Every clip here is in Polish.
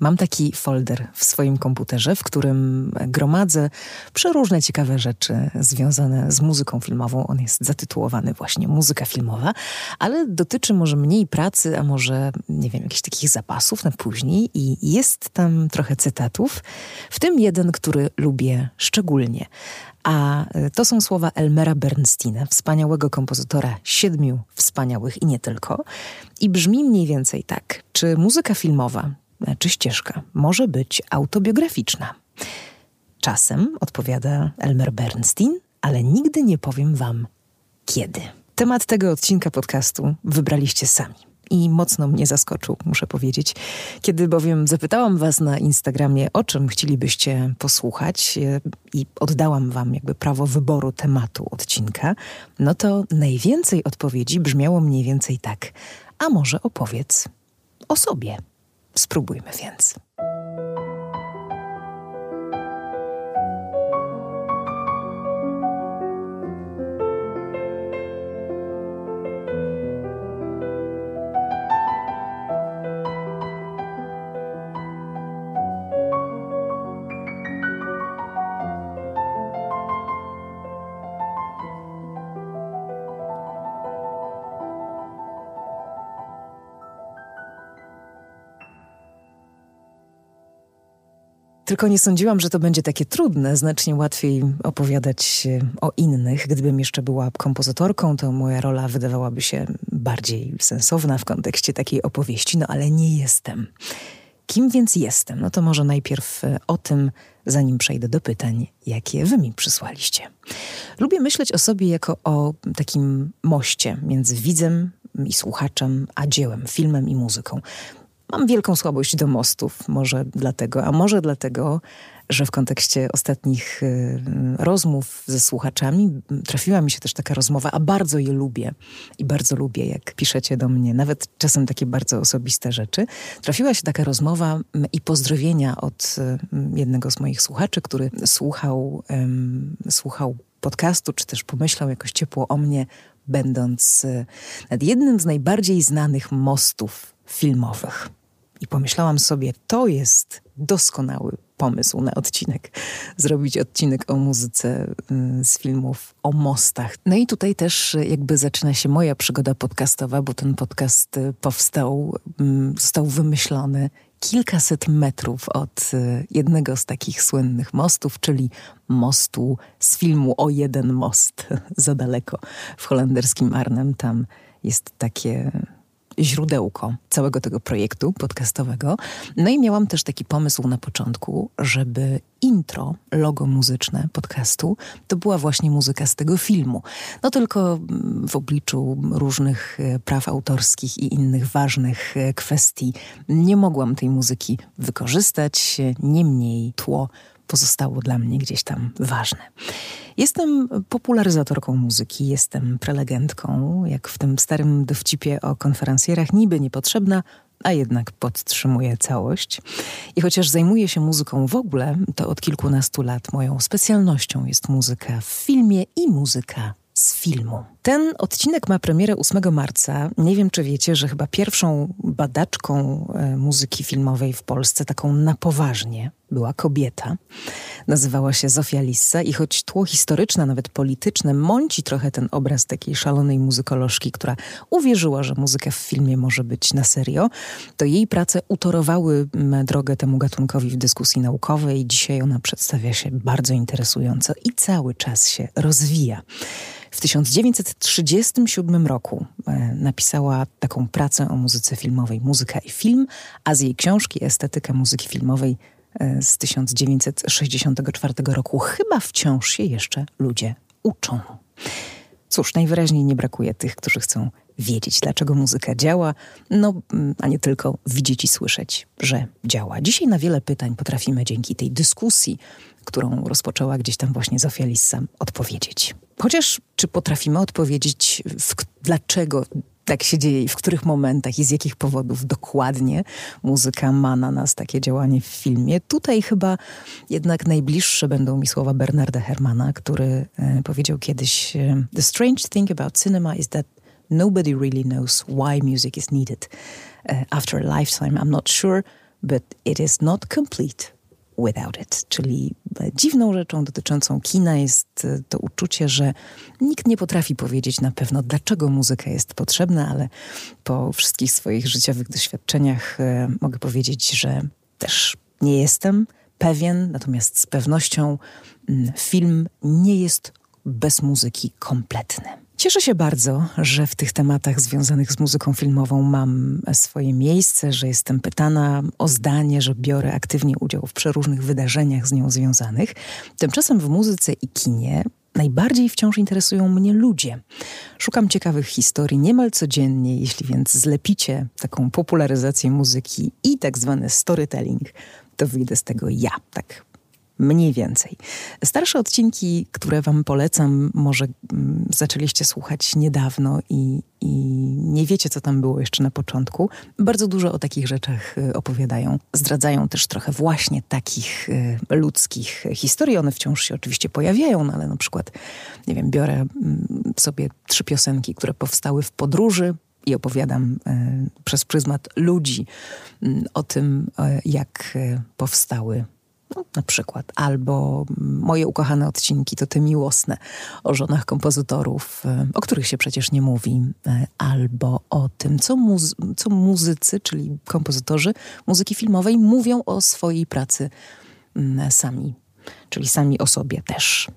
Mam taki folder w swoim komputerze, w którym gromadzę przeróżne ciekawe rzeczy związane z muzyką filmową. On jest zatytułowany właśnie Muzyka filmowa, ale dotyczy może mniej pracy, a może, nie wiem, jakichś takich zapasów na później i jest tam trochę cytatów, w tym jeden, który lubię szczególnie. A e, to są słowa Elmera Bernsteina, wspaniałego kompozytora siedmiu wspaniałych i nie tylko. I brzmi mniej więcej tak. Czy muzyka filmowa czy ścieżka może być autobiograficzna. Czasem, odpowiada Elmer Bernstein, ale nigdy nie powiem wam kiedy. Temat tego odcinka podcastu wybraliście sami. I mocno mnie zaskoczył, muszę powiedzieć. Kiedy bowiem zapytałam Was na Instagramie, o czym chcielibyście posłuchać, e, i oddałam Wam jakby prawo wyboru tematu odcinka, no to najwięcej odpowiedzi brzmiało mniej więcej tak: A może opowiedz o sobie? Spróbujmy więc. Tylko nie sądziłam, że to będzie takie trudne. Znacznie łatwiej opowiadać o innych. Gdybym jeszcze była kompozytorką, to moja rola wydawałaby się bardziej sensowna w kontekście takiej opowieści, no ale nie jestem. Kim więc jestem? No to może najpierw e, o tym, zanim przejdę do pytań, jakie wy mi przysłaliście. Lubię myśleć o sobie jako o takim moście między widzem i słuchaczem, a dziełem, filmem i muzyką. Mam wielką słabość do mostów, może dlatego, a może dlatego, że w kontekście ostatnich y, rozmów ze słuchaczami trafiła mi się też taka rozmowa, a bardzo je lubię i bardzo lubię, jak piszecie do mnie, nawet czasem takie bardzo osobiste rzeczy. Trafiła się taka rozmowa i pozdrowienia od y, jednego z moich słuchaczy, który słuchał, słuchał podcastu, czy też pomyślał jakoś ciepło o mnie, będąc y, nad jednym z najbardziej znanych mostów filmowych. I pomyślałam sobie, to jest doskonały pomysł na odcinek. Zrobić odcinek o muzyce y, z filmów o mostach. No i tutaj też jakby zaczyna się moja przygoda podcastowa, bo ten podcast y, powstał, mm, został wymyślony kilkaset metrów od y, jednego z takich słynnych mostów, czyli mostu z filmu o jeden most za daleko w holenderskim Arnhem. Tam jest takie źródełko całego tego projektu podcastowego. No i miałam też taki pomysł na początku, żeby intro, logo muzyczne podcastu, to była właśnie muzyka z tego filmu. No tylko w obliczu różnych e, praw autorskich i innych ważnych e, kwestii nie mogłam tej muzyki wykorzystać, niemniej tło pozostało dla mnie gdzieś tam ważne. Jestem popularyzatorką muzyki, jestem prelegentką, jak w tym starym dowcipie o konferencjerach, niby niepotrzebna, a jednak podtrzymuję całość. I chociaż zajmuję się muzyką w ogóle, to od kilkunastu lat moją specjalnością jest muzyka w filmie i muzyka z filmu. Ten odcinek ma premierę 8 marca. Nie wiem, czy wiecie, że chyba pierwszą badaczką e, muzyki filmowej w Polsce, taką na poważnie, była kobieta. Nazywała się Zofia Lissa i choć tło historyczne, nawet polityczne, mąci trochę ten obraz takiej szalonej muzykolożki, która uwierzyła, że muzyka w filmie może być na serio, to jej prace utorowały drogę temu gatunkowi w dyskusji naukowej. Dzisiaj ona przedstawia się bardzo interesująco i cały czas się rozwija. W 1937 roku e, napisała taką pracę o muzyce filmowej, muzyka i film, a z jej książki Estetyka muzyki filmowej e, z 1964 roku chyba wciąż się jeszcze ludzie uczą. Cóż, najwyraźniej nie brakuje tych, którzy chcą wiedzieć, dlaczego muzyka działa, no mm, a nie tylko widzieć i słyszeć, że działa. Dzisiaj na wiele pytań potrafimy dzięki tej dyskusji, którą rozpoczęła gdzieś tam właśnie Zofia Lissa, odpowiedzieć. Chociaż czy potrafimy odpowiedzieć, w, dlaczego tak się dzieje i w których momentach i z jakich powodów dokładnie muzyka ma na nas takie działanie w filmie. Tutaj chyba jednak najbliższe będą mi słowa Bernarda Hermana, który e, powiedział kiedyś e, The strange thing about cinema is that nobody really knows why music is needed. Uh, after a lifetime, I'm not sure but it is not complete without it. Czyli dziwną rzeczą dotyczącą kina jest e, to uczucie, że nikt nie potrafi powiedzieć na pewno, dlaczego muzyka jest potrzebna, ale po wszystkich swoich życiowych doświadczeniach e, mogę powiedzieć, że też nie jestem pewien, natomiast z pewnością mm, film nie jest bez muzyki kompletny. Cieszę się bardzo, że w tych tematach związanych z muzyką filmową mam swoje miejsce, że jestem pytana o zdanie, że biorę aktywnie udział w przeróżnych wydarzeniach z nią związanych. Tymczasem w muzyce i kinie najbardziej wciąż interesują mnie ludzie. Szukam ciekawych historii niemal codziennie, jeśli więc zlepicie taką popularyzację muzyki i tak zwany storytelling, to wyjdę z tego ja, tak mniej więcej. Starsze odcinki, które Wam polecam, może mm, zaczęliście słuchać niedawno i, i nie wiecie, co tam było jeszcze na początku. Bardzo dużo o takich rzeczach y, opowiadają. Zdradzają też trochę właśnie takich y, ludzkich historii. One wciąż się oczywiście pojawiają, no ale na przykład, nie wiem, biorę mm, sobie trzy piosenki, które powstały w podróży i opowiadam y, przez pryzmat ludzi mm, o tym, jak powstały no, na przykład, albo moje ukochane odcinki to te miłosne o żonach kompozytorów, e, o których się przecież nie mówi, e, albo o tym, co, muzy- co muzycy, czyli kompozytorzy muzyki filmowej mówią o swojej pracy mm, sami, czyli sami o sobie też.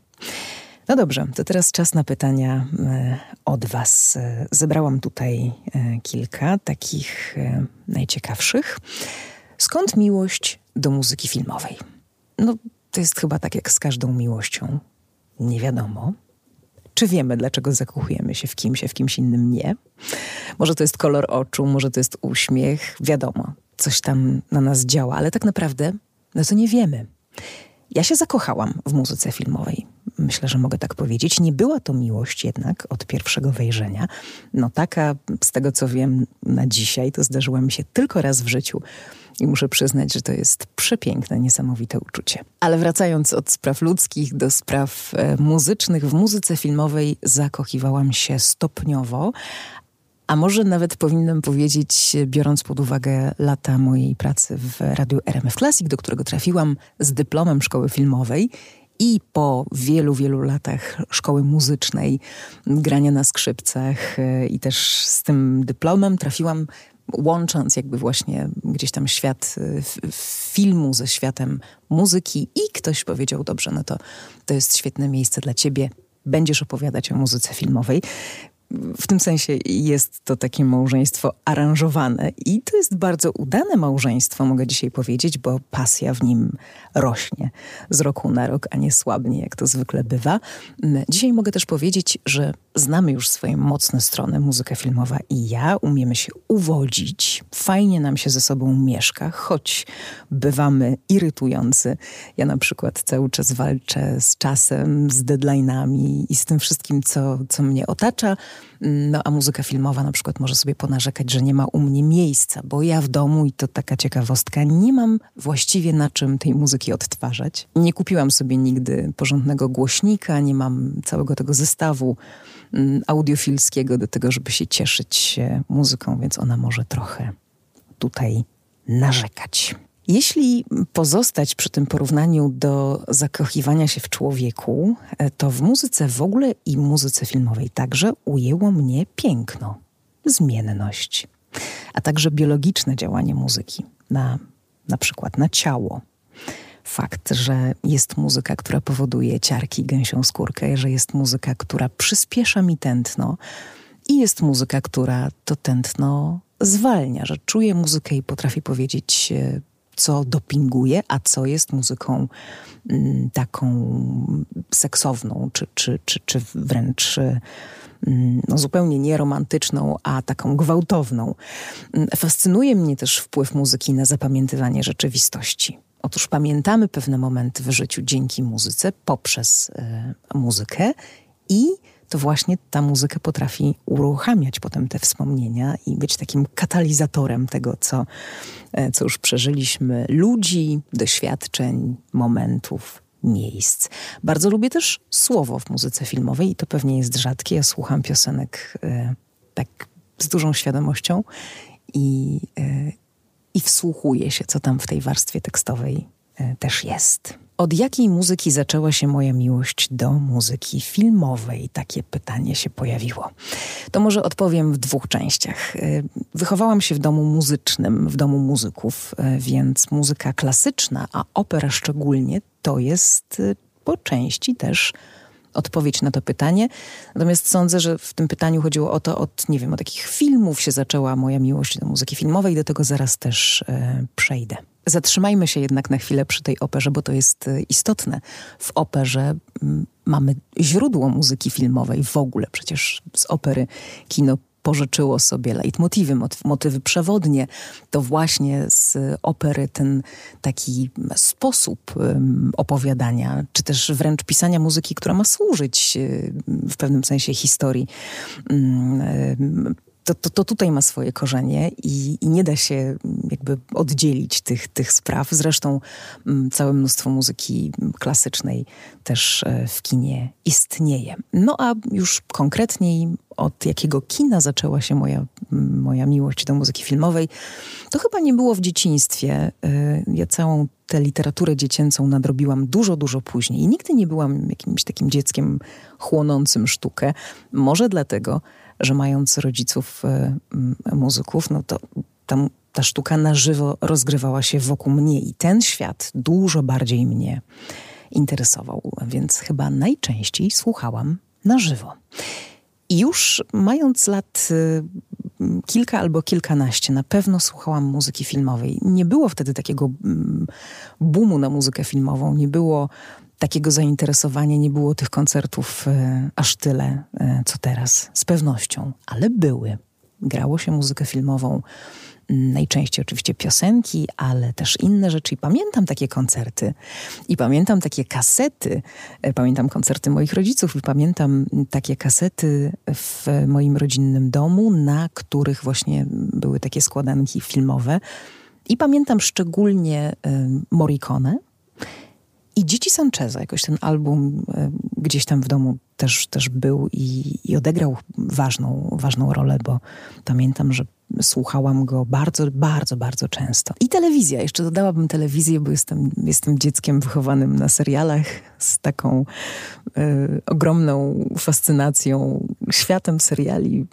No dobrze, to teraz czas na pytania e, od Was. Zebrałam tutaj kilka takich najciekawszych. Skąd miłość do muzyki filmowej? No, to jest chyba tak jak z każdą miłością. Nie wiadomo. Czy wiemy, dlaczego zakochujemy się w kimś, a w kimś innym nie? Może to jest kolor oczu, może to jest uśmiech, wiadomo, coś tam na nas działa, ale tak naprawdę, no to nie wiemy. Ja się zakochałam w muzyce filmowej. Myślę, że mogę tak powiedzieć. Nie była to miłość jednak od pierwszego wejrzenia. No taka, z tego co wiem na dzisiaj, to zdarzyła mi się tylko raz w życiu i muszę przyznać, że to jest przepiękne, niesamowite uczucie. Ale wracając od spraw ludzkich do spraw e, muzycznych, w muzyce filmowej zakochiwałam się stopniowo, a może nawet powinnam powiedzieć, biorąc pod uwagę lata mojej pracy w radiu RMF Classic, do którego trafiłam z dyplomem szkoły filmowej i po wielu, wielu latach szkoły muzycznej, grania na skrzypcach e, i też z tym dyplomem trafiłam łącząc jakby właśnie gdzieś tam świat y, filmu ze światem muzyki i ktoś powiedział, dobrze, no to to jest świetne miejsce dla ciebie, będziesz opowiadać o muzyce filmowej w tym sensie jest to takie małżeństwo aranżowane i to jest bardzo udane małżeństwo, mogę dzisiaj powiedzieć, bo pasja w nim rośnie z roku na rok, a nie słabnie, jak to zwykle bywa. Dzisiaj mogę też powiedzieć, że znamy już swoje mocne strony, muzyka filmowa i ja, umiemy się uwodzić, fajnie nam się ze sobą mieszka, choć bywamy irytujący. Ja na przykład cały czas walczę z czasem, z deadline'ami i z tym wszystkim, co, co mnie otacza. No a muzyka filmowa na przykład może sobie ponarzekać, że nie ma u mnie miejsca, bo ja w domu, i to taka ciekawostka, nie mam właściwie na czym tej muzyki odtwarzać. Nie kupiłam sobie nigdy porządnego głośnika, nie mam całego tego zestawu mm, audiofilskiego do tego, żeby się cieszyć się muzyką, więc ona może trochę tutaj narzekać. Jeśli pozostać przy tym porównaniu do zakochiwania się w człowieku, e, to w muzyce w ogóle i muzyce filmowej także ujęło mnie piękno, zmienność, a także biologiczne działanie muzyki na, na przykład na ciało. Fakt, że jest muzyka, która powoduje ciarki, gęsią skórkę, że jest muzyka, która przyspiesza mi tętno i jest muzyka, która to tętno zwalnia, że czuję muzykę i potrafię powiedzieć e, co dopinguje, a co jest muzyką mm, taką seksowną, czy, czy, czy, czy wręcz mm, no, zupełnie nieromantyczną, a taką gwałtowną. Mm, fascynuje mnie też wpływ muzyki na zapamiętywanie rzeczywistości. Otóż pamiętamy pewne momenty w życiu dzięki muzyce, poprzez y, muzykę i to właśnie ta muzyka potrafi uruchamiać potem te wspomnienia i być takim katalizatorem tego, co, e, co już przeżyliśmy, ludzi, doświadczeń, momentów, miejsc. Bardzo lubię też słowo w muzyce filmowej i to pewnie jest rzadkie. Ja słucham piosenek e, tak z dużą świadomością i, e, i wsłuchuję się, co tam w tej warstwie tekstowej e, też jest. Od jakiej muzyki zaczęła się moja miłość do muzyki filmowej? Takie pytanie się pojawiło. To może odpowiem w dwóch częściach. E, wychowałam się w domu muzycznym, w domu muzyków, e, więc muzyka klasyczna, a opera szczególnie, to jest po części też odpowiedź na to pytanie. Natomiast sądzę, że w tym pytaniu chodziło o to, od, nie wiem, od takich filmów się zaczęła moja miłość do muzyki filmowej do tego zaraz też e, przejdę. Zatrzymajmy się jednak na chwilę przy tej operze, bo to jest e, istotne. W operze mm, mamy źródło muzyki filmowej w ogóle. Przecież z opery kino pożyczyło sobie leitmotywy, motywy przewodnie. To właśnie z opery ten taki sposób opowiadania, czy też wręcz pisania muzyki, która ma służyć w pewnym sensie historii to, to, to, tutaj ma swoje korzenie i, i, nie da się jakby oddzielić tych, tych spraw. Zresztą m, całe mnóstwo muzyki klasycznej też e, w kinie istnieje. No a już konkretniej od jakiego kina zaczęła się moja, moja miłość do muzyki filmowej, to chyba nie było w dzieciństwie. E, ja całą tę literaturę dziecięcą nadrobiłam dużo, dużo później. I nigdy nie byłam jakimś takim dzieckiem chłonącym sztukę. Może dlatego, że mając rodziców e, muzyków, no to tam ta sztuka na żywo rozgrywała się wokół mnie i ten świat dużo bardziej mnie interesował, więc chyba najczęściej słuchałam na żywo. I już mając lat y, kilka albo kilkanaście, na pewno słuchałam muzyki filmowej. Nie było wtedy takiego boomu na muzykę filmową, nie było takiego zainteresowania, nie było tych koncertów e, aż tyle, e, co teraz, z pewnością, ale były. Grało się muzykę filmową, najczęściej oczywiście piosenki, ale też inne rzeczy. I pamiętam takie koncerty, i pamiętam takie kasety. E, pamiętam koncerty moich rodziców, i pamiętam takie kasety w moim rodzinnym domu, na których właśnie były takie składanki filmowe. I pamiętam szczególnie Morricone, i Dzieci Sancheza, jakoś ten album e, gdzieś tam w domu też, też był i, i odegrał ważną, ważną rolę, bo pamiętam, że słuchałam go bardzo, bardzo, bardzo często. I telewizja, jeszcze dodałabym telewizję, bo jestem, jestem dzieckiem wychowanym na serialach z taką y, ogromną fascynacją światem seriali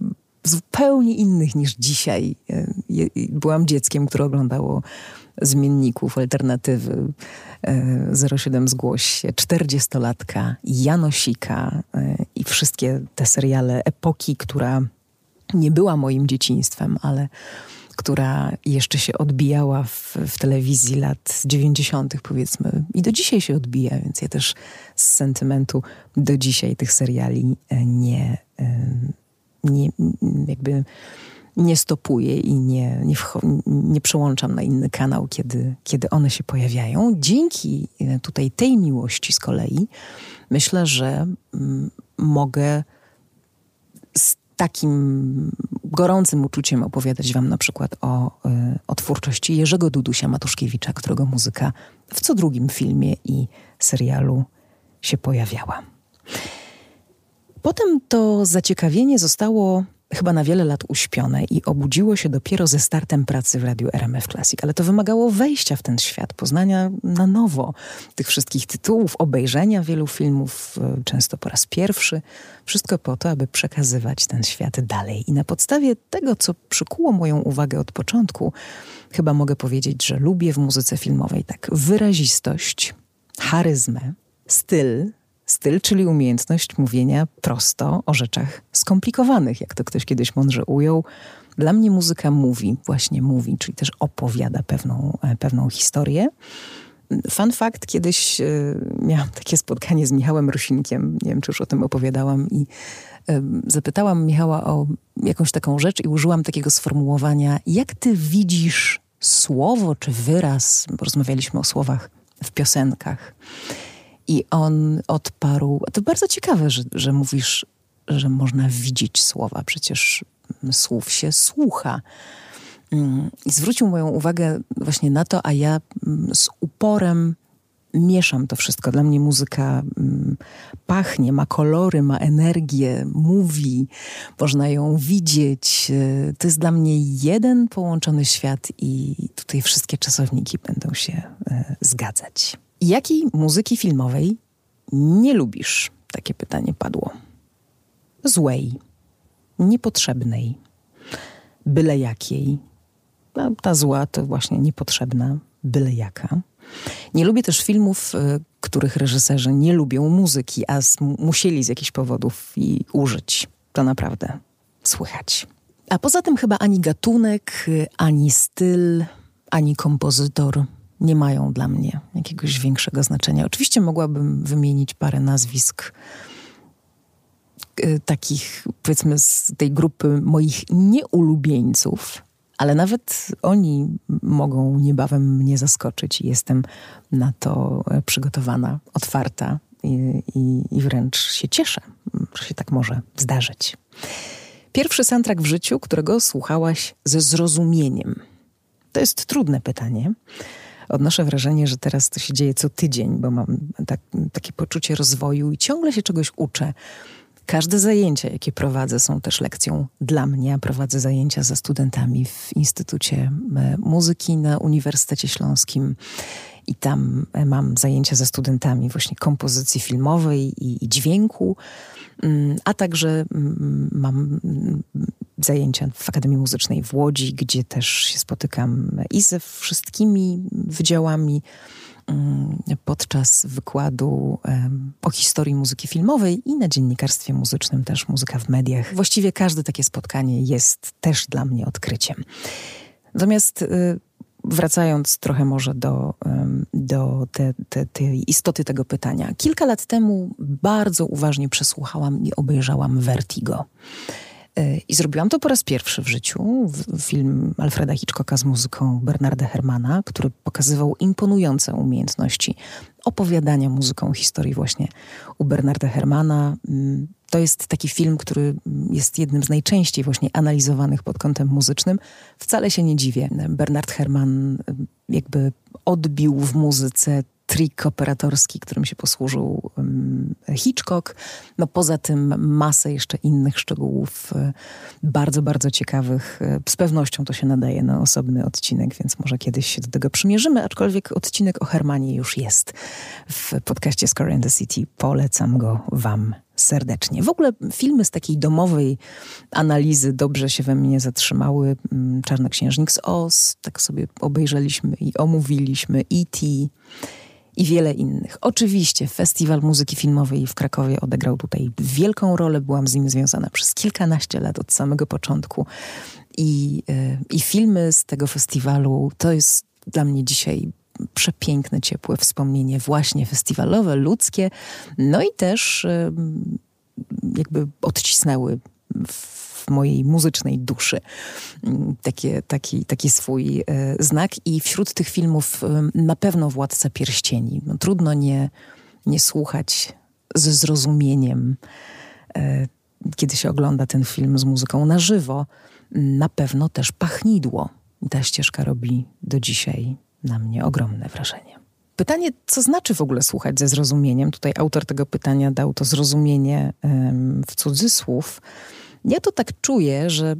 zupełnie innych niż dzisiaj. Y, byłam dzieckiem, które oglądało zmienników, alternatywy 07 e, Zgłoś się, 40-latka, Janosika e, i wszystkie te seriale epoki, która nie była moim dzieciństwem, ale która jeszcze się odbijała w, w telewizji lat 90., powiedzmy, i do dzisiaj się odbija, więc ja też z sentymentu do dzisiaj tych seriali e, nie, nie jakby nie stopuję i nie, nie, nie przełączam na inny kanał, kiedy, kiedy one się pojawiają. Dzięki e, tutaj tej miłości z kolei myślę, że mm, mogę z takim gorącym uczuciem opowiadać wam na przykład o, y, o twórczości Jerzego Dudusia Matuszkiewicza, którego muzyka w co drugim filmie i serialu się pojawiała. Potem to zaciekawienie zostało chyba na wiele lat uśpione i obudziło się dopiero ze startem pracy w radiu RMF Classic, ale to wymagało wejścia w ten świat, poznania na nowo tych wszystkich tytułów, obejrzenia wielu filmów, e, często po raz pierwszy. Wszystko po to, aby przekazywać ten świat dalej. I na podstawie tego, co przykuło moją uwagę od początku, chyba mogę powiedzieć, że lubię w muzyce filmowej tak wyrazistość, charyzmę, styl, Styl, czyli umiejętność mówienia prosto o rzeczach skomplikowanych, jak to ktoś kiedyś mądrze ujął. Dla mnie muzyka mówi, właśnie mówi, czyli też opowiada pewną, e, pewną historię. Fun fact, kiedyś y, miałam takie spotkanie z Michałem Rosinkiem, nie wiem, czy już o tym opowiadałam i zapytałam Michała o jakąś taką rzecz i użyłam takiego sformułowania, jak ty widzisz słowo czy wyraz, bo rozmawialiśmy o słowach w piosenkach. I on odparł, to bardzo ciekawe, że, że mówisz, że można widzieć słowa, przecież słów się słucha. Mm, I zwrócił moją uwagę właśnie na to, a ja mm, z uporem mieszam to wszystko. Dla mnie muzyka mm, pachnie, ma kolory, ma energię, mówi, można ją widzieć. E, to jest dla mnie jeden połączony świat i tutaj wszystkie czasowniki będą się e, zgadzać. Jakiej muzyki filmowej nie lubisz? Takie pytanie padło. Złej, niepotrzebnej, byle jakiej. No, ta zła to właśnie niepotrzebna, byle jaka. Nie lubię też filmów, y, których reżyserzy nie lubią muzyki, a musieli z jakichś powodów jej użyć. To naprawdę słychać. A poza tym chyba ani gatunek, y, ani styl, ani kompozytor nie mają dla mnie jakiegoś większego znaczenia. Oczywiście mogłabym wymienić parę nazwisk y, takich, powiedzmy, z tej grupy moich nieulubieńców, ale nawet oni mogą niebawem mnie zaskoczyć i jestem na to przygotowana, otwarta i, i, i wręcz się cieszę, że się tak może zdarzyć. Pierwszy soundtrack w życiu, którego słuchałaś ze zrozumieniem. To jest trudne pytanie. Odnoszę wrażenie, że teraz to się dzieje co tydzień, bo mam tak, takie poczucie rozwoju i ciągle się czegoś uczę. Każde zajęcia, jakie prowadzę, są też lekcją dla mnie. Prowadzę zajęcia ze studentami w Instytucie e, Muzyki na Uniwersytecie Śląskim i tam e, mam zajęcia ze studentami właśnie kompozycji filmowej i, i dźwięku, mm, a także mm, mam mm, zajęcia w Akademii Muzycznej w Łodzi, gdzie też się spotykam i ze wszystkimi wydziałami Mm, podczas wykładu o historii muzyki filmowej i na dziennikarstwie muzycznym też muzyka w mediach. Właściwie każde takie spotkanie jest też dla mnie odkryciem. Natomiast y, wracając trochę może do, do te, te, tej istoty tego pytania. Kilka lat temu bardzo uważnie przesłuchałam i obejrzałam Vertigo. I zrobiłam to po raz pierwszy w życiu. Film Alfreda Hitchcocka z muzyką Bernarda Hermana, który pokazywał imponujące umiejętności opowiadania muzyką historii właśnie u Bernarda Hermana. Mm, to jest taki film, który jest jednym z najczęściej właśnie analizowanych pod kątem muzycznym. Wcale się nie dziwię. Bernard Herman jakby odbił w muzyce trik operatorski, którym się posłużył Hitchcock. No poza tym masę jeszcze innych szczegółów, e, bardzo, bardzo ciekawych. E, z pewnością to się nadaje na osobny odcinek, więc może kiedyś się do tego przymierzymy, aczkolwiek odcinek o Hermanie już jest w podcaście Score in the City. Polecam go wam serdecznie. W ogóle filmy z takiej domowej analizy dobrze się we mnie zatrzymały. Czarnoksiężnik z Oz, tak sobie obejrzeliśmy i omówiliśmy. E.T., i wiele innych. Oczywiście Festiwal Muzyki Filmowej w Krakowie odegrał tutaj wielką rolę. Byłam z nim związana przez kilkanaście lat od samego początku. I, yy, i filmy z tego festiwalu to jest dla mnie dzisiaj przepiękne, ciepłe wspomnienie, właśnie festiwalowe, ludzkie, no i też jakby odcisnęły w mojej muzycznej duszy mm, takie, taki, taki swój e, znak. I wśród tych filmów e, na pewno Władca Pierścieni. No, trudno nie, nie słuchać ze zrozumieniem, e, kiedy się ogląda ten film z muzyką na żywo. Na pewno też pachnidło. Ta ścieżka robi do dzisiaj na mnie ogromne wrażenie. Pytanie, co znaczy w ogóle słuchać ze zrozumieniem? Tutaj autor tego pytania dał to zrozumienie w cudzysłów. Ja to tak czuję, że,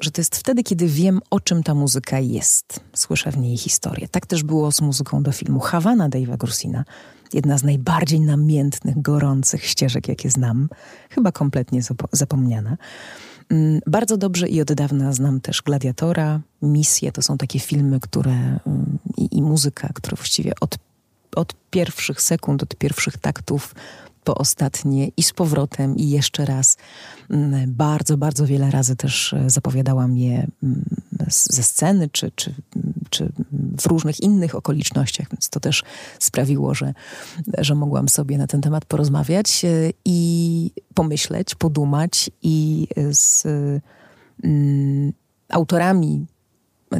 że to jest wtedy, kiedy wiem, o czym ta muzyka jest. Słyszę w niej historię. Tak też było z muzyką do filmu Havana Dave'a Grursina. Jedna z najbardziej namiętnych, gorących ścieżek, jakie znam. Chyba kompletnie zapomniana. Mm, bardzo dobrze i od dawna znam też Gladiatora, Misję. To są takie filmy, które mm, i, i muzyka, które właściwie od, od pierwszych sekund, od pierwszych taktów po ostatnie i z powrotem i jeszcze raz. Mm, bardzo, bardzo wiele razy też e, zapowiadałam je mm, ze sceny czy, czy, czy w różnych innych okolicznościach, więc to też sprawiło, że, że mogłam sobie na ten temat porozmawiać e, i pomyśleć, podumać i z mm, autorami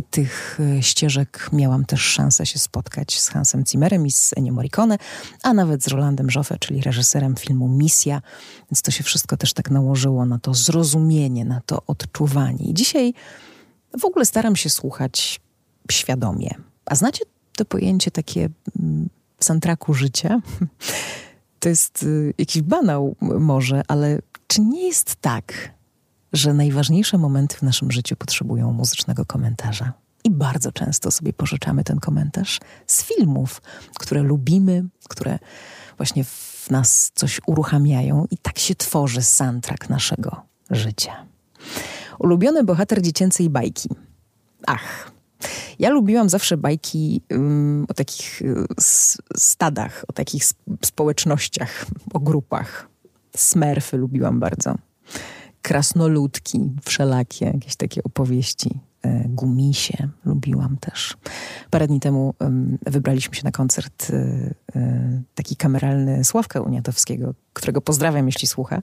tych e, ścieżek miałam też szansę się spotkać z Hansem Zimmerem i z Ennio Morricone, a nawet z Rolandem Joffe, czyli reżyserem filmu Misja. Więc to się wszystko też tak nałożyło na to zrozumienie, na to odczuwanie. I dzisiaj w ogóle staram się słuchać świadomie. A znacie to pojęcie takie mm, soundtracku życia. To jest y, jakiś banał może, ale czy nie jest tak, że najważniejsze momenty w naszym życiu potrzebują muzycznego komentarza? I bardzo często sobie pożyczamy ten komentarz z filmów, które lubimy, które właśnie w nas coś uruchamiają, i tak się tworzy soundtrack naszego życia. Ulubiony bohater dziecięcej bajki. Ach, ja lubiłam zawsze bajki um, o takich y, stadach, o takich społecznościach, o grupach. Smerfy lubiłam bardzo. Krasnoludki wszelakie, jakieś takie opowieści E, Gumisie lubiłam też. Parę dni temu wybraliśmy się na koncert e, e, taki kameralny Sławka Uniatowskiego, którego pozdrawiam, jeśli słucha.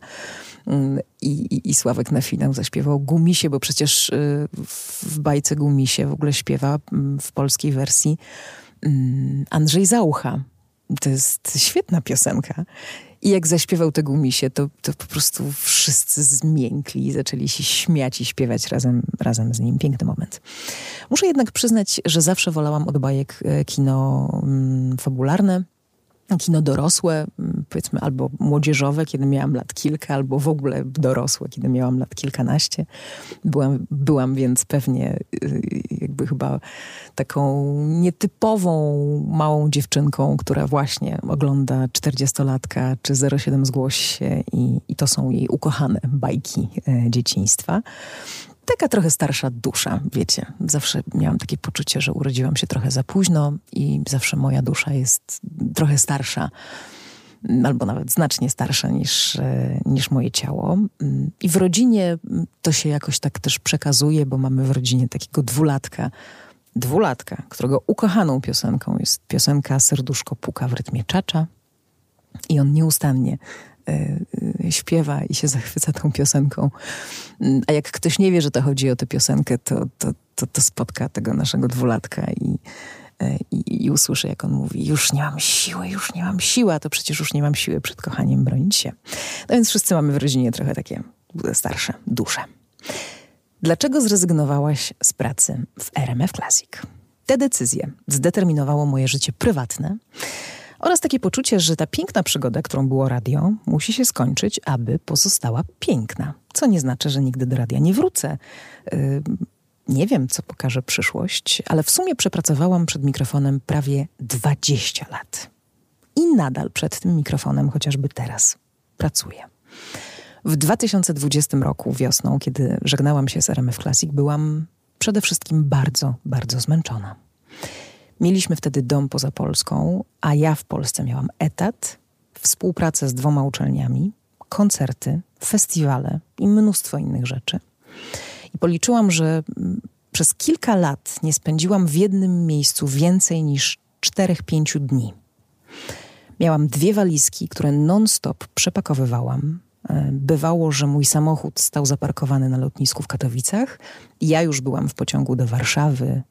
Mm, I, Sławek na finał zaśpiewał Gumisie, bo przecież w bajce Gumisie w ogóle śpiewa mm, w polskiej wersji mm, Andrzej Zaucha. To jest świetna piosenka. I jak zaśpiewał te gumisie, to, to po prostu wszyscy zmiękli i zaczęli się śmiać i śpiewać razem, razem z nim. Piękny moment. Muszę jednak przyznać, że zawsze wolałam od bajek e, kino mm, fabularne kino dorosłe, mm, powiedzmy, albo młodzieżowe, kiedy miałam lat kilka, albo w ogóle dorosłe, kiedy miałam lat kilkanaście. Byłam, byłam więc pewnie y, jakby chyba taką nietypową małą dziewczynką, która właśnie ogląda 40-latka czy 07 zgłoś się i, i to są jej ukochane bajki e, dzieciństwa taka trochę starsza dusza, wiecie. Zawsze miałam takie poczucie, że urodziłam się trochę za późno i zawsze moja dusza jest trochę starsza albo nawet znacznie starsza niż, e, niż moje ciało. I w rodzinie to się jakoś tak też przekazuje, bo mamy w rodzinie takiego dwulatka, dwulatka, którego ukochaną piosenką jest piosenka Serduszko puka w rytmie czacza. I on nieustannie śpiewa i się zachwyca tą piosenką. Mm, a jak ktoś nie wie, że to chodzi o tę piosenkę, to, to, to, to spotka tego naszego dwulatka i, e, i, i jak on mówi: Już nie mam siły, już nie mam siły, a to przecież już nie mam siły przed kochaniem bronić się. No więc wszyscy mamy w rodzinie trochę takie starsze dusze. Dlaczego zrezygnowałaś z pracy w RMF Classic? Te decyzje zdeterminowało moje życie prywatne oraz takie poczucie, że ta piękna przygoda, którą było radio, musi się skończyć, aby pozostała piękna. Co nie znaczy, że nigdy do radia nie wrócę. Yy, nie wiem, co pokaże przyszłość, ale w sumie przepracowałam przed mikrofonem prawie 20 lat. I nadal przed tym mikrofonem, chociażby teraz, pracuję. W 2020 roku, wiosną, kiedy żegnałam się z RMF Classic, byłam przede wszystkim bardzo, bardzo zmęczona. Mieliśmy wtedy dom poza Polską, a ja w Polsce miałam etat, współpracę z dwoma uczelniami, koncerty, festiwale i mnóstwo innych rzeczy. I policzyłam, że mm, przez kilka lat nie spędziłam w jednym miejscu więcej niż 4-5 dni. Miałam dwie walizki, które non-stop przepakowywałam. E, bywało, że mój samochód stał zaparkowany na lotnisku w Katowicach. Ja już byłam w pociągu do Warszawy,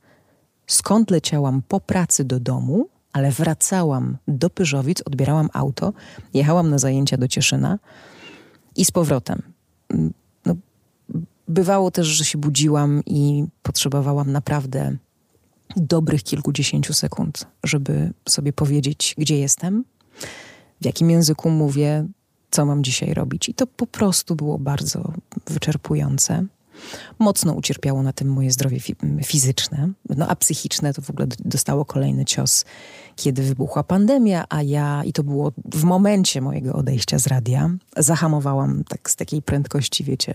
skąd leciałam po pracy do domu, ale wracałam do Pyżowic, odbierałam auto, jechałam na zajęcia do Cieszyna i z powrotem. No, bywało też, że się budziłam i potrzebowałam naprawdę dobrych kilkudziesięciu sekund, żeby sobie powiedzieć, gdzie jestem, w jakim języku mówię, co mam dzisiaj robić. I to po prostu było bardzo wyczerpujące. Mocno ucierpiało na tym moje zdrowie fizyczne, no a psychiczne to w ogóle dostało kolejny cios, kiedy wybuchła pandemia, a ja, i to było w momencie mojego odejścia z radia, zahamowałam tak z takiej prędkości, wiecie,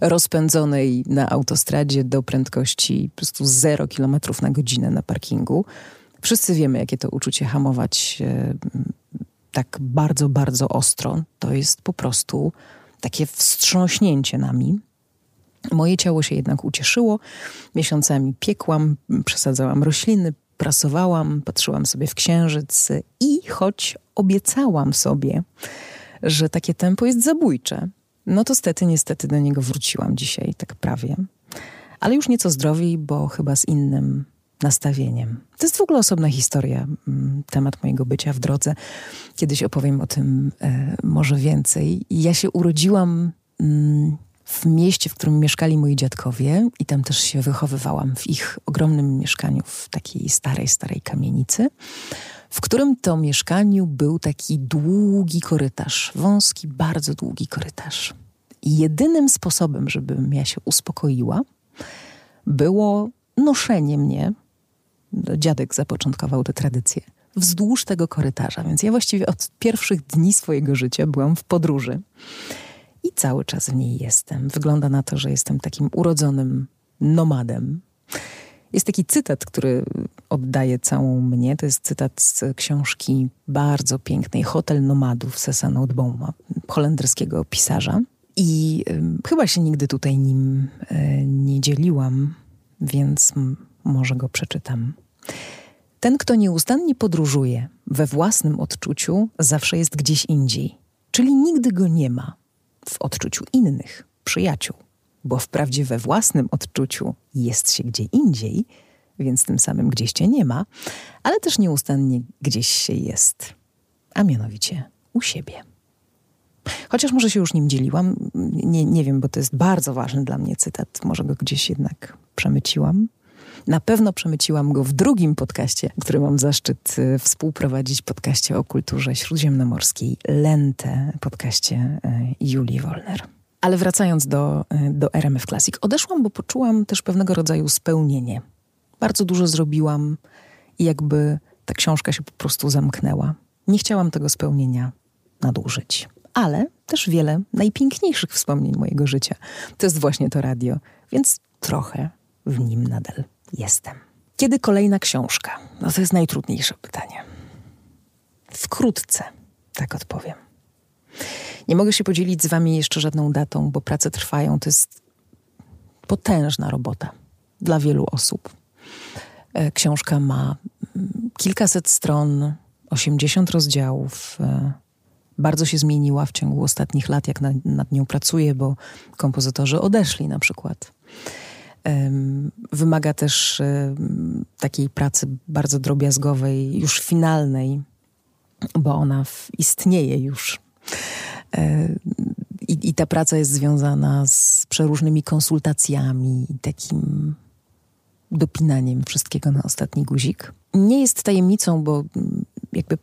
rozpędzonej na autostradzie do prędkości po prostu 0 km na godzinę na parkingu. Wszyscy wiemy, jakie to uczucie hamować e, tak bardzo, bardzo ostro. To jest po prostu takie wstrząśnięcie nami. Moje ciało się jednak ucieszyło. Miesiącami piekłam, przesadzałam rośliny, prasowałam, patrzyłam sobie w księżyc i choć obiecałam sobie, że takie tempo jest zabójcze, no to stety, niestety do niego wróciłam dzisiaj, tak prawie. Ale już nieco zdrowiej, bo chyba z innym nastawieniem. To jest w ogóle osobna historia, mm, temat mojego bycia w drodze. Kiedyś opowiem o tym e, może więcej. Ja się urodziłam mm, w mieście, w którym mieszkali moi dziadkowie i tam też się wychowywałam w ich ogromnym mieszkaniu w takiej starej, starej kamienicy. w którym to mieszkaniu był taki długi korytarz, wąski, bardzo długi korytarz. I jedynym sposobem, żebym ja się uspokoiła, było noszenie mnie. Dziadek zapoczątkował tę tradycję wzdłuż tego korytarza. Więc ja właściwie od pierwszych dni swojego życia byłam w podróży i cały czas w niej jestem. Wygląda na to, że jestem takim urodzonym nomadem. Jest taki cytat, który oddaje całą mnie. To jest cytat z książki bardzo pięknej Hotel Nomadów Sessa Nootbauma, holenderskiego pisarza. I y, chyba się nigdy tutaj nim y, nie dzieliłam, więc może go przeczytam. Ten, kto nieustannie podróżuje we własnym odczuciu, zawsze jest gdzieś indziej, czyli nigdy go nie ma w odczuciu innych, przyjaciół, bo wprawdzie we własnym odczuciu jest się gdzie indziej, więc tym samym gdzieś cię nie ma, ale też nieustannie gdzieś się jest, a mianowicie u siebie. Chociaż może się już nim dzieliłam, nie, nie wiem, bo to jest bardzo ważny dla mnie cytat, może go gdzieś jednak przemyciłam. Na pewno przemyciłam go w drugim podcaście, który mam zaszczyt y, współprowadzić, podcaście o kulturze śródziemnomorskiej, Lente, podcaście y, Julii Wolner. Ale wracając do, y, do RMF Classic, odeszłam, bo poczułam też pewnego rodzaju spełnienie. Bardzo dużo zrobiłam i jakby ta książka się po prostu zamknęła. Nie chciałam tego spełnienia nadużyć. Ale też wiele najpiękniejszych wspomnień mojego życia. To jest właśnie to radio, więc trochę w nim nadal jestem. Kiedy kolejna książka? No to jest najtrudniejsze pytanie. Wkrótce, tak odpowiem. Nie mogę się podzielić z wami jeszcze żadną datą, bo prace trwają. To jest potężna robota dla wielu osób. E, książka ma mm, kilkaset stron, 80 rozdziałów. E, bardzo się zmieniła w ciągu ostatnich lat, jak nad nią pracuję, bo kompozytorzy odeszli na przykład. Wymaga też takiej pracy bardzo drobiazgowej, już finalnej, bo ona istnieje już. E, I, I, ta praca jest związana z przeróżnymi konsultacjami, takim dopinaniem wszystkiego na ostatni guzik. Nie jest tajemnicą, bo jakby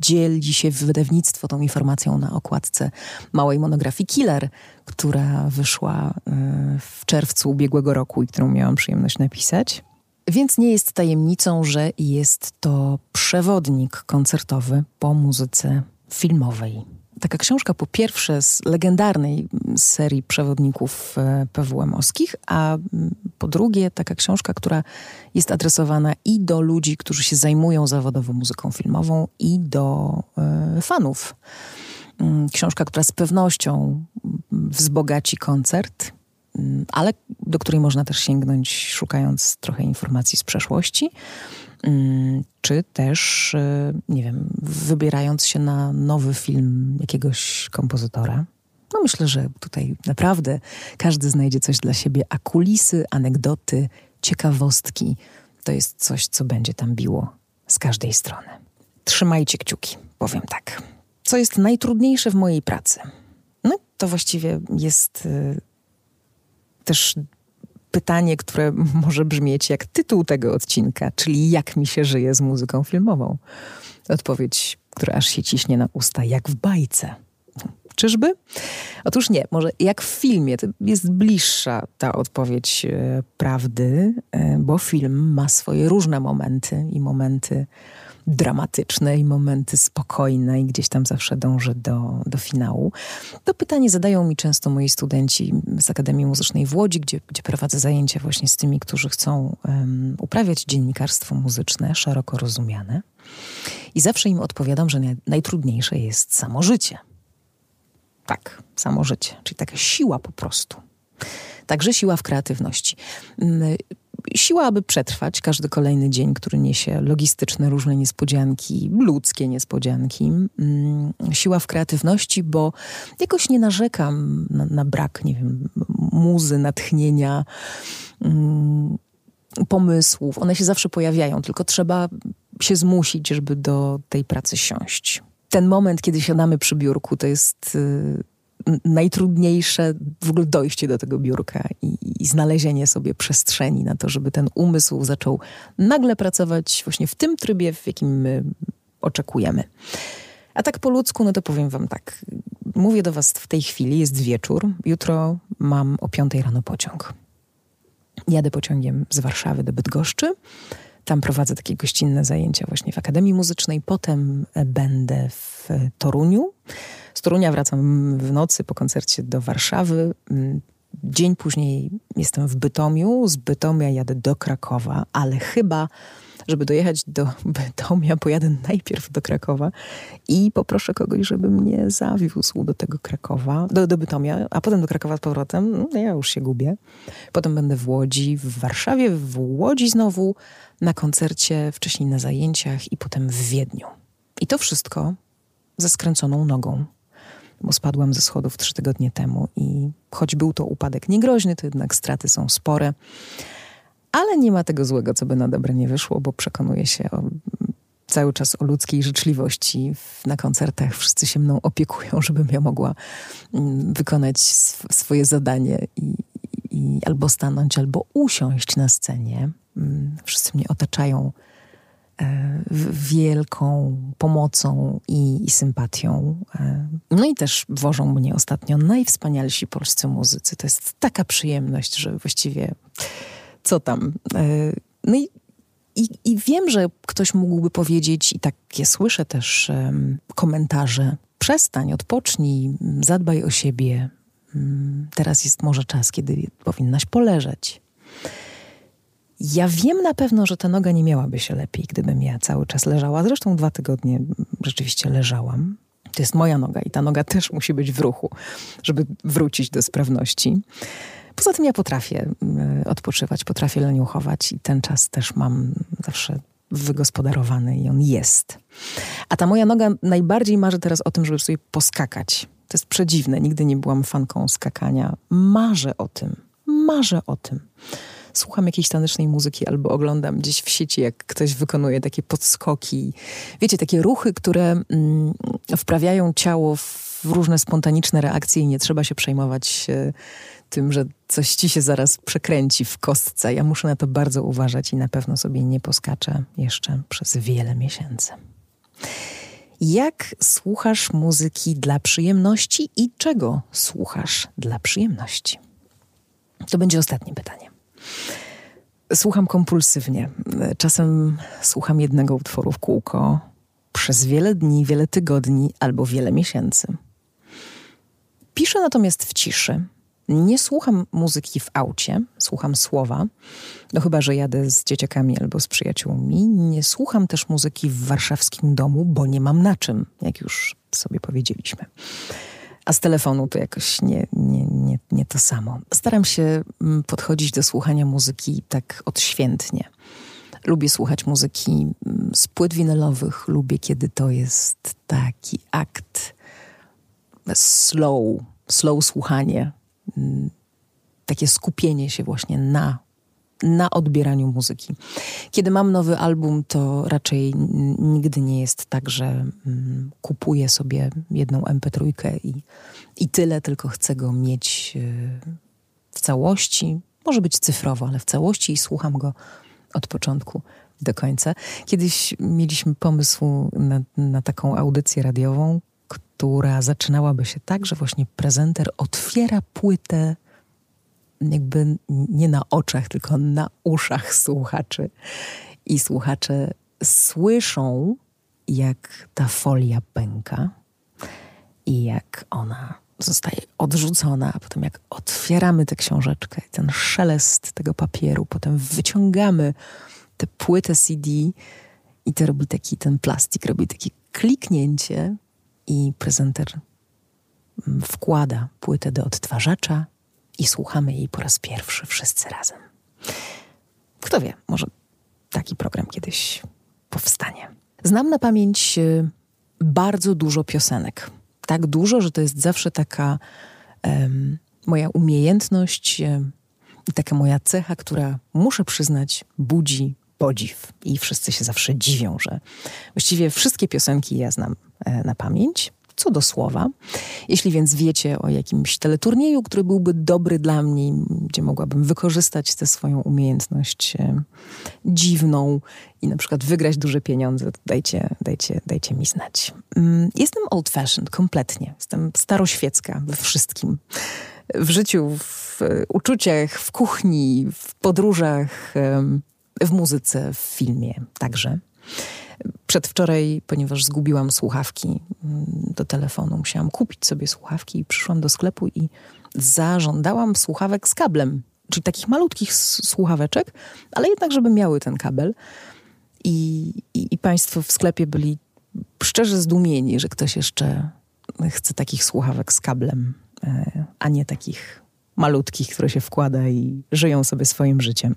dzieli się wydawnictwo tą informacją na okładce małej monografii Killer, która wyszła e, w czerwcu ubiegłego roku i którą miałam przyjemność napisać. Więc nie jest tajemnicą, że jest to przewodnik koncertowy po muzyce filmowej taka książka po pierwsze z legendarnej serii przewodników e, PWM-owskich, a po drugie taka książka, która jest adresowana i do ludzi, którzy się zajmują zawodowo muzyką filmową i do y, fanów. Mm, książka, która z pewnością wzbogaci koncert, ale do której można też sięgnąć szukając trochę informacji z przeszłości. Mm, czy też, y, nie wiem, wybierając się na nowy film jakiegoś kompozytora. No myślę, że tutaj naprawdę każdy znajdzie coś dla siebie, a kulisy, anegdoty, ciekawostki to jest coś, co będzie tam biło z każdej strony. Trzymajcie kciuki, powiem tak. Co jest najtrudniejsze w mojej pracy? No to właściwie jest y, też pytanie, które może brzmieć jak tytuł tego odcinka, czyli jak mi się żyje z muzyką filmową. Odpowiedź, która aż się ciśnie na usta, jak w bajce. Czyżby? Otóż nie, może jak w filmie, to jest bliższa ta odpowiedź e, prawdy, e, bo film ma swoje różne momenty i momenty dramatyczne i momenty spokojne i gdzieś tam zawsze dążę do, do finału. To pytanie zadają mi często moi studenci z Akademii Muzycznej w Łodzi, gdzie, gdzie prowadzę zajęcia właśnie z tymi, którzy chcą um, uprawiać dziennikarstwo muzyczne, szeroko rozumiane. I zawsze im odpowiadam, że najtrudniejsze jest samo życie. Tak, samo życie, czyli taka siła po prostu. Także siła w kreatywności. Siła, aby przetrwać każdy kolejny dzień, który niesie logistyczne różne niespodzianki, ludzkie niespodzianki. Mm, siła w kreatywności, bo jakoś nie narzekam na, na brak, nie wiem, muzy, natchnienia, mm, pomysłów. One się zawsze pojawiają, tylko trzeba się zmusić, żeby do tej pracy siąść. Ten moment, kiedy siadamy przy biurku, to jest y, najtrudniejsze w ogóle dojście do tego biurka i, i, znalezienie sobie przestrzeni na to, żeby ten umysł zaczął nagle pracować właśnie w tym trybie, w jakim my oczekujemy. A tak po ludzku, no to powiem wam tak. Mówię do was w tej chwili, jest wieczór. Jutro mam o 5 rano pociąg. Jadę pociągiem z Warszawy do Bydgoszczy. Tam prowadzę takie gościnne zajęcia właśnie w Akademii Muzycznej. Potem będę w Toruniu. Z Torunia wracam w nocy po koncercie do Warszawy. Dzień później jestem w Bytomiu. Z Bytomia jadę do Krakowa, ale chyba żeby dojechać do Bytomia, pojadę najpierw do Krakowa i poproszę kogoś, żeby mnie zawiózł do tego Krakowa, do, do Bytomia, a potem do Krakowa z powrotem. No ja już się gubię. Potem będę w Łodzi, w Warszawie, w Łodzi znowu, na koncercie, wcześniej na zajęciach i potem w Wiedniu. I to wszystko ze skręconą nogą bo spadłam ze schodów trzy tygodnie temu i choć był to upadek niegroźny, to jednak straty są spore. Ale nie ma tego złego, co by na dobre nie wyszło, bo przekonuję się o, cały czas o ludzkiej życzliwości. Na koncertach wszyscy się mną opiekują, żebym ja mogła mm, wykonać sw swoje zadanie i, i albo stanąć, albo usiąść na scenie. Mm, wszyscy mnie otaczają e, wielką pomocą i, i, sympatią. E, no i też wożą mnie ostatnio najwspanialsi polscy muzycy. To jest taka przyjemność, że właściwie co tam. E, no i, i, i wiem, że ktoś mógłby powiedzieć, i takie słyszę też komentarze, przestań, odpocznij, zadbaj o siebie. Um, teraz jest może czas, kiedy powinnaś poleżeć. Ja wiem na pewno, że ta noga nie miałaby się lepiej, gdybym ja cały czas leżała. Zresztą dwa tygodnie rzeczywiście leżałam. To jest moja noga i ta noga też musi być w ruchu, żeby wrócić do sprawności. Poza tym ja potrafię y, odpoczywać, potrafię leniuchować i ten czas też mam zawsze wygospodarowany i on jest. A ta moja noga najbardziej marzy teraz o tym, żeby sobie poskakać. To jest przedziwne, nigdy nie byłam fanką skakania. Marzę o tym, marzę o tym. Słucham jakiejś tanecznej muzyki albo oglądam gdzieś w sieci, jak ktoś wykonuje takie podskoki. Wiecie, takie ruchy, które mm, wprawiają ciało w różne spontaniczne reakcje i nie trzeba się przejmować tym, że coś ci się zaraz przekręci w kostce. Ja muszę na to bardzo uważać i na pewno sobie nie poskaczę jeszcze przez wiele miesięcy. Jak słuchasz muzyki dla przyjemności i czego słuchasz dla przyjemności? To będzie ostatnie pytanie. Słucham kompulsywnie. Czasem słucham jednego utworu w kółko przez wiele dni, wiele tygodni albo wiele miesięcy. Piszę natomiast w ciszy, nie słucham muzyki w aucie, słucham słowa, no chyba, że jadę z dzieciakami albo z przyjaciółmi. Nie słucham też muzyki w warszawskim domu, bo nie mam na czym, jak już sobie powiedzieliśmy. A z telefonu to jakoś nie, nie, nie, nie to samo. Staram się mm, podchodzić do słuchania muzyki tak odświętnie. Lubię słuchać muzyki mm, z płyt winylowych, lubię, kiedy to jest taki akt slow, slow słuchanie, takie skupienie się właśnie na, na odbieraniu muzyki. Kiedy mam nowy album, to raczej nigdy nie jest tak, że mm, kupuję sobie jedną MP3 i, i tyle, tylko chcę go mieć y, w całości. Może być cyfrowo, ale w całości i słucham go od początku do końca. Kiedyś mieliśmy pomysł na, na taką audycję radiową, która zaczynałaby się tak, że właśnie prezenter otwiera płytę jakby nie na oczach, tylko na uszach słuchaczy. I słuchacze słyszą, jak ta folia pęka i jak ona zostaje odrzucona, a potem jak otwieramy tę książeczkę, ten szelest tego papieru, potem wyciągamy tę płytę CD i to robi taki, ten plastik robi takie kliknięcie i prezenter mm, wkłada płytę do odtwarzacza i słuchamy jej po raz pierwszy wszyscy razem. Kto wie, może taki program kiedyś powstanie. Znam na pamięć y, bardzo dużo piosenek. Tak dużo, że to jest zawsze taka um, moja umiejętność um, i taka moja cecha, która muszę przyznać, budzi podziw. I wszyscy się zawsze dziwią, że właściwie wszystkie piosenki ja znam na pamięć. co do słowa. Jeśli więc wiecie o jakimś teleturnieju, który byłby dobry dla mnie, gdzie mogłabym wykorzystać tę swoją umiejętność e, dziwną i na przykład wygrać duże pieniądze, to dajcie, dajcie, dajcie mi znać. Mm, jestem old fashioned, kompletnie. Jestem staroświecka we wszystkim. W życiu, w uczuciach, w kuchni, w podróżach, w muzyce, w filmie także. Przedwczoraj, ponieważ zgubiłam słuchawki mm, do telefonu, musiałam kupić sobie słuchawki i przyszłam do sklepu i zażądałam słuchawek z kablem, czyli takich malutkich słuchaweczek, ale jednak, żeby miały ten kabel. I, i, i Państwo w sklepie byli szczerze zdumieni, że ktoś jeszcze chce takich słuchawek z kablem, e, a nie takich malutkich, które się wkłada i żyją sobie swoim życiem.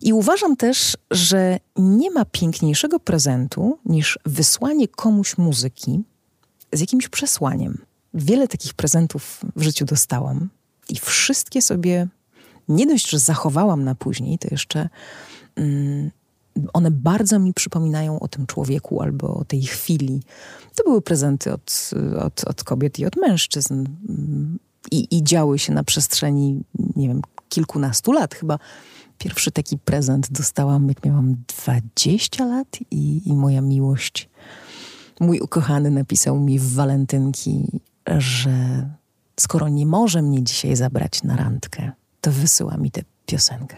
I uważam też, że nie ma piękniejszego prezentu niż wysłanie komuś muzyki z jakimś przesłaniem. Wiele takich prezentów w życiu dostałam i wszystkie sobie nie dość, że zachowałam na później, to jeszcze mm, one bardzo mi przypominają o tym człowieku albo o tej chwili. To były prezenty od, od, od kobiet i od mężczyzn. Mm, I, I działy się na przestrzeni, nie wiem, kilkunastu lat. Chyba Pierwszy taki prezent dostałam, jak miałam 20 lat i, i moja miłość, mój ukochany napisał mi w walentynki, że skoro nie może mnie dzisiaj zabrać na randkę, to wysyła mi tę piosenkę.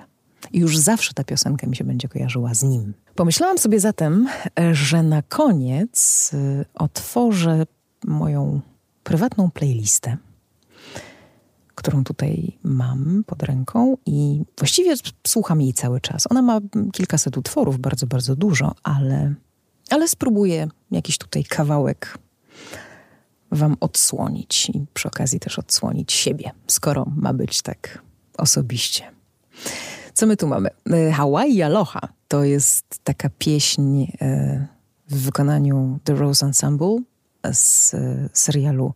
I już zawsze ta piosenka mi się będzie kojarzyła z nim. Pomyślałam sobie zatem, że na koniec y, otworzę moją prywatną playlistę którą tutaj mam pod ręką i właściwie słucham jej cały czas. Ona ma kilkaset utworów, bardzo, bardzo dużo, ale, ale spróbuję jakiś tutaj kawałek wam odsłonić i przy okazji też odsłonić siebie, skoro ma być tak osobiście. Co my tu mamy? E, Hawaii Aloha to jest taka pieśń e, w wykonaniu The Rose Ensemble z e, serialu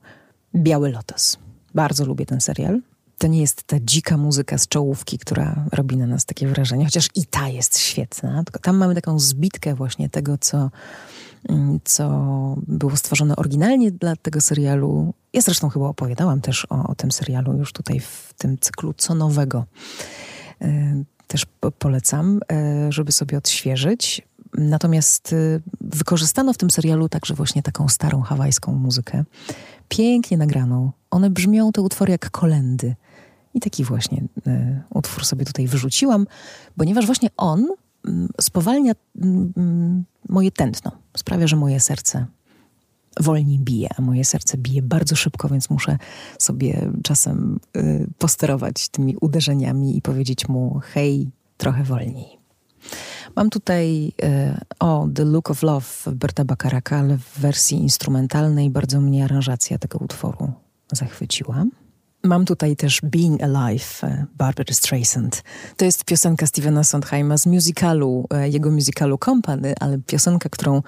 Biały Lotos. Bardzo lubię ten serial. To nie jest ta dzika muzyka z czołówki, która robi na nas takie wrażenie, chociaż i ta jest świetna. Tylko tam mamy taką zbitkę właśnie tego, co, mm, co było stworzone oryginalnie dla tego serialu. Ja zresztą chyba opowiadałam też o, o tym serialu już tutaj w tym cyklu Co Nowego. E, też polecam, e, żeby sobie odświeżyć. Natomiast y, wykorzystano w tym serialu także właśnie taką starą hawajską muzykę, pięknie nagraną. One brzmią, te utwory, jak kolendy. I taki właśnie y, utwór sobie tutaj wyrzuciłam, ponieważ właśnie on y, spowalnia y, moje tętno. Sprawia, że moje serce wolniej bije, a moje serce bije bardzo szybko, więc muszę sobie czasem y, posterować tymi uderzeniami i powiedzieć mu: hej, trochę wolniej. Mam tutaj e, o The Look of Love Berta Bakaraka, ale w wersji instrumentalnej bardzo mnie aranżacja tego utworu zachwyciła. Mam tutaj też Being Alive e, Barbara Streisand. To jest piosenka Stevena Sondheima z musicalu, e, jego musicalu Company, ale piosenka, którą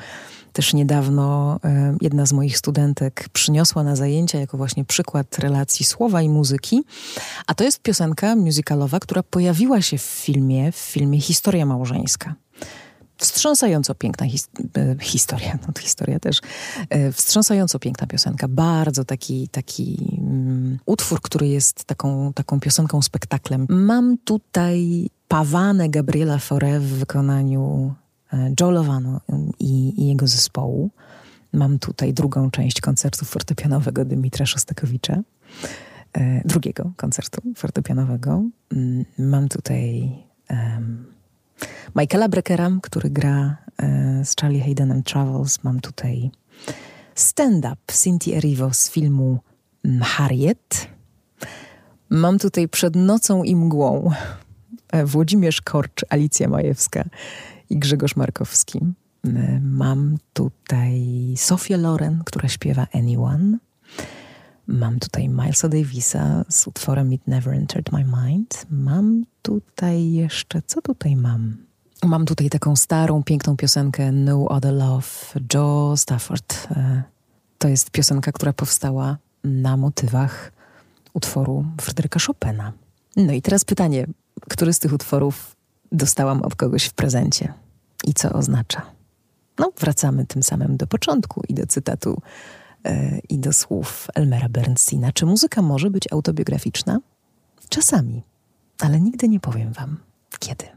też niedawno e, jedna z moich studentek przyniosła na zajęcia jako właśnie przykład relacji słowa i muzyki. A to jest piosenka musicalowa, która pojawiła się w filmie, w filmie Historia Małżeńska wstrząsająco piękna his e, historia, no to historia też, e, wstrząsająco piękna piosenka, bardzo taki, taki um, utwór, który jest taką, taką piosenką, spektaklem. Mam tutaj Pawanę Gabriela Fore w wykonaniu e, Joe Lovano i, i, jego zespołu. Mam tutaj drugą część koncertu fortepianowego Dymitra Szostakowicza, drugiego koncertu fortepianowego. Mm, mam tutaj um, Michaela Breckera, który gra e, z Charlie Haydenem Travels. Mam tutaj stand-up Cynthia Erivo z filmu mm, Harriet. Mam tutaj Przed nocą i mgłą e, Włodzimierz Korcz, Alicja Majewska i Grzegorz Markowski. E, mam tutaj Sofię Loren, która śpiewa Anyone. Mam tutaj Milesa Davisa z utworem It Never Entered My Mind. Mam tutaj jeszcze, co tutaj mam? Mam tutaj taką starą, piękną piosenkę No Other Love, Joe Stafford. E, to jest piosenka, która powstała na motywach utworu Fryderyka Chopina. No i teraz pytanie, który z tych utworów dostałam od kogoś w prezencie i co oznacza? No, wracamy tym samym do początku i do cytatu i do słów Elmera Bernsteina. Czy muzyka może być autobiograficzna? Czasami, ale nigdy nie powiem wam kiedy.